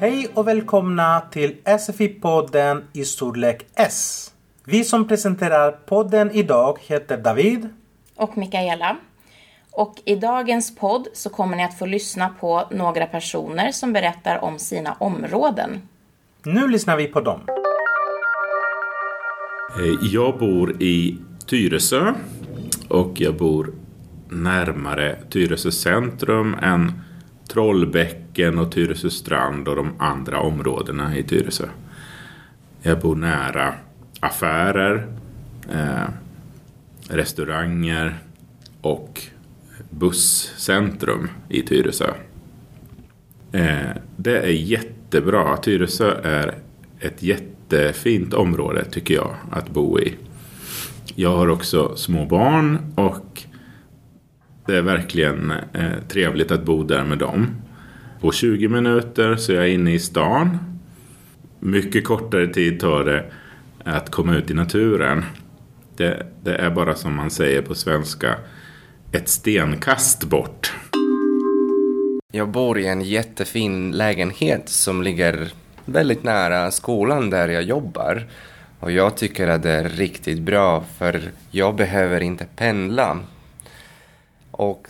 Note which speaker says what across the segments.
Speaker 1: Hej och välkomna till SFI-podden i storlek S. Vi som presenterar podden idag heter David.
Speaker 2: och Mikaela. Och i dagens podd så kommer ni att få lyssna på några personer som berättar om sina områden.
Speaker 1: Nu lyssnar vi på dem.
Speaker 3: Eh, Jag bor i Tyresö och jag bor närmare Tyresö centrum än Trollbäcken och Tyresö strand och de andra områdena i Tyresö. Jag bor nära affärer, eh, restauranger och busscentrum i Tyresö. Eh, det är jättebra. Tyresö är ett jättefint område tycker jag att bo i. Jag har också små barn och det är verkligen eh, trevligt att bo där med dem. På 20 minuter så är jag inne i stan. Mycket kortare tid tar det att komma ut i naturen. Det, det är bara som man säger på svenska ett stenkast bort.
Speaker 4: Jag bor i en jättefin lägenhet som ligger väldigt nära skolan där jag jobbar. Och jag tycker att det är riktigt bra för jag behöver inte pendla. Och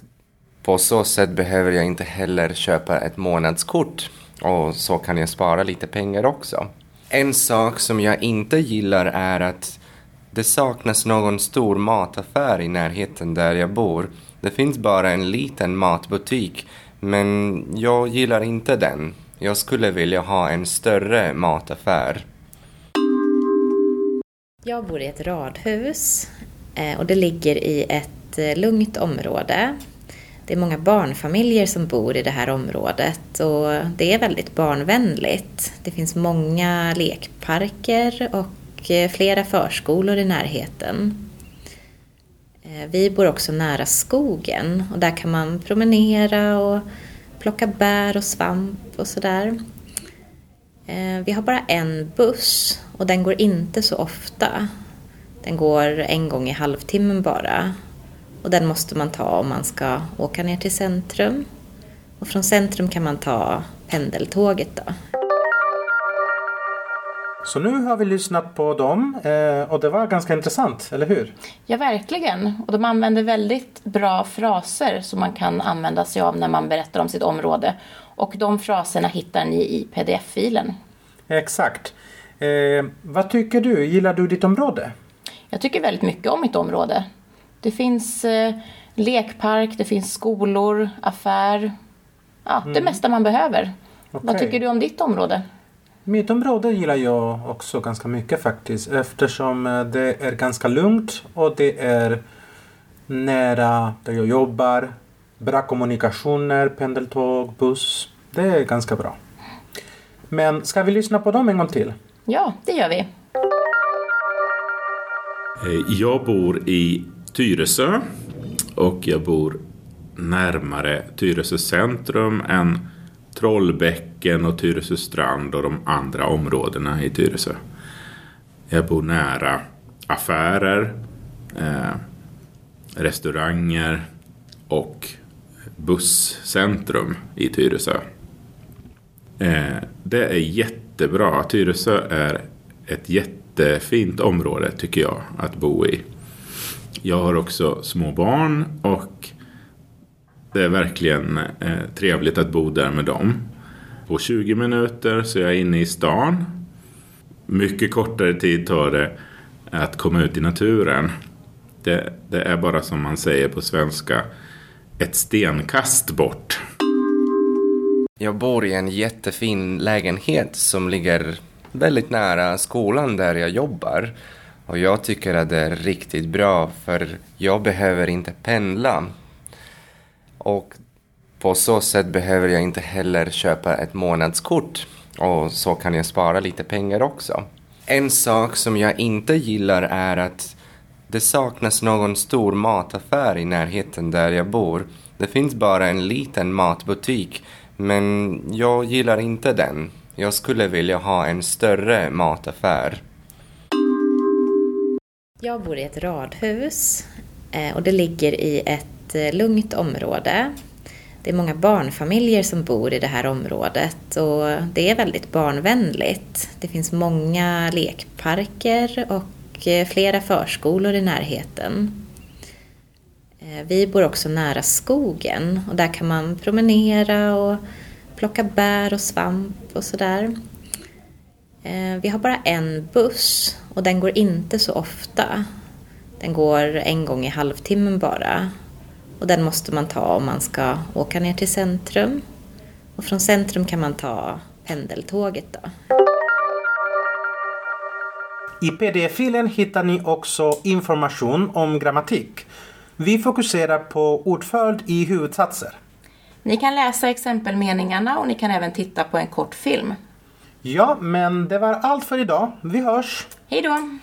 Speaker 4: på så sätt behöver jag inte heller köpa ett månadskort. Och så kan jag spara lite pengar också. En sak som jag inte gillar är att det saknas någon stor mataffär i närheten där jag bor. Det finns bara en liten matbutik, men jag gillar inte den. Jag skulle vilja ha en större mataffär.
Speaker 5: Jag bor i ett radhus eh, och det ligger i ett ett eh, lugnt område. Det är många barnfamiljer som bor i det här området och det är väldigt barnvänligt. Det finns många lekparker och eh, flera förskolor i närheten. Eh, vi bor också nära skogen och där kan man promenera och plocka bär och svamp och sådär. Vi har bara en buss och den går inte så ofta. Den går en gång i halvtimmen bara. Och den måste man ta om man ska åka ner till centrum. Och från centrum kan man ta pendeltåget då.
Speaker 1: Så nu har vi lyssnat på dem eh, och det var ganska intressant, eller hur?
Speaker 2: Ja, verkligen. Och de använder väldigt bra fraser som man kan använda sig av när man berättar om sitt område. Och de fraserna hittar ni i pdf-filen.
Speaker 1: Exakt. Eh, vad tycker du? Gillar du ditt område?
Speaker 2: Jag tycker väldigt mycket om mitt område. Det finns eh, lekpark, det finns skolor, affär. Ja, det mesta man behöver. Vad
Speaker 1: Okej.
Speaker 2: tycker du om ditt område?
Speaker 1: Mitt område gillar jag också ganska mycket faktiskt eftersom eh, det är ganska lugnt och det är nära där jag jobbar. Bra kommunikationer, pendeltåg, buss. Det är ganska bra. Men ska vi lyssna på dem en gång till?
Speaker 2: Ja, det gör vi.
Speaker 3: Eh, Jag bor i Tyresö och jag bor närmare Tyresö centrum än Trollbäcken och Tyresö strand och de andra områdena i Tyresö. Jag bor nära affärer, eh, restauranger och busscentrum i Tyresö. Eh, det är jättebra. Tyresö är ett jättefint område tycker jag att bo i. Jag har också små barn och det är verkligen eh, trevligt att bo där med dem. På 20 minuter så är jag inne i stan. Mycket kortare tid tar det att komma ut i naturen. Det, det är bara som man säger på svenska ett stenkast bort.
Speaker 4: Jag bor i en jättefin lägenhet som ligger väldigt nära skolan där jag jobbar. Och jag tycker att det är riktigt bra för jag behöver inte pendla. Och på så sätt behöver jag inte heller köpa ett månadskort. Och så kan jag spara lite pengar också. En sak som jag inte gillar är att det saknas någon stor mataffär i närheten där jag bor. Det finns bara en liten matbutik, men jag gillar inte den. Jag skulle vilja ha en större mataffär.
Speaker 5: Jag bor i ett radhus eh, och det ligger i ett eh, lugnt område. Det är många barnfamiljer som bor i det här området och det är väldigt barnvänligt. Det finns många lekparker och eh, flera förskolor i närheten. Vi bor också nära skogen och där kan man promenera och plocka bär och svamp och sådär. Eh, vi har bara en buss och den går inte så ofta. Den går en gång i halvtimmen bara. Och den måste man ta om man ska åka ner till centrum. Och från centrum kan man ta pendeltåget då.
Speaker 1: I pdf-filen hittar ni också information om grammatik. Vi fokuserar på ordföljd i huvudsatser.
Speaker 2: Ni kan läsa exempelmeningarna och ni kan även titta på en kort film.
Speaker 1: Ja, men det var allt för idag. Vi hörs!
Speaker 2: Hej då!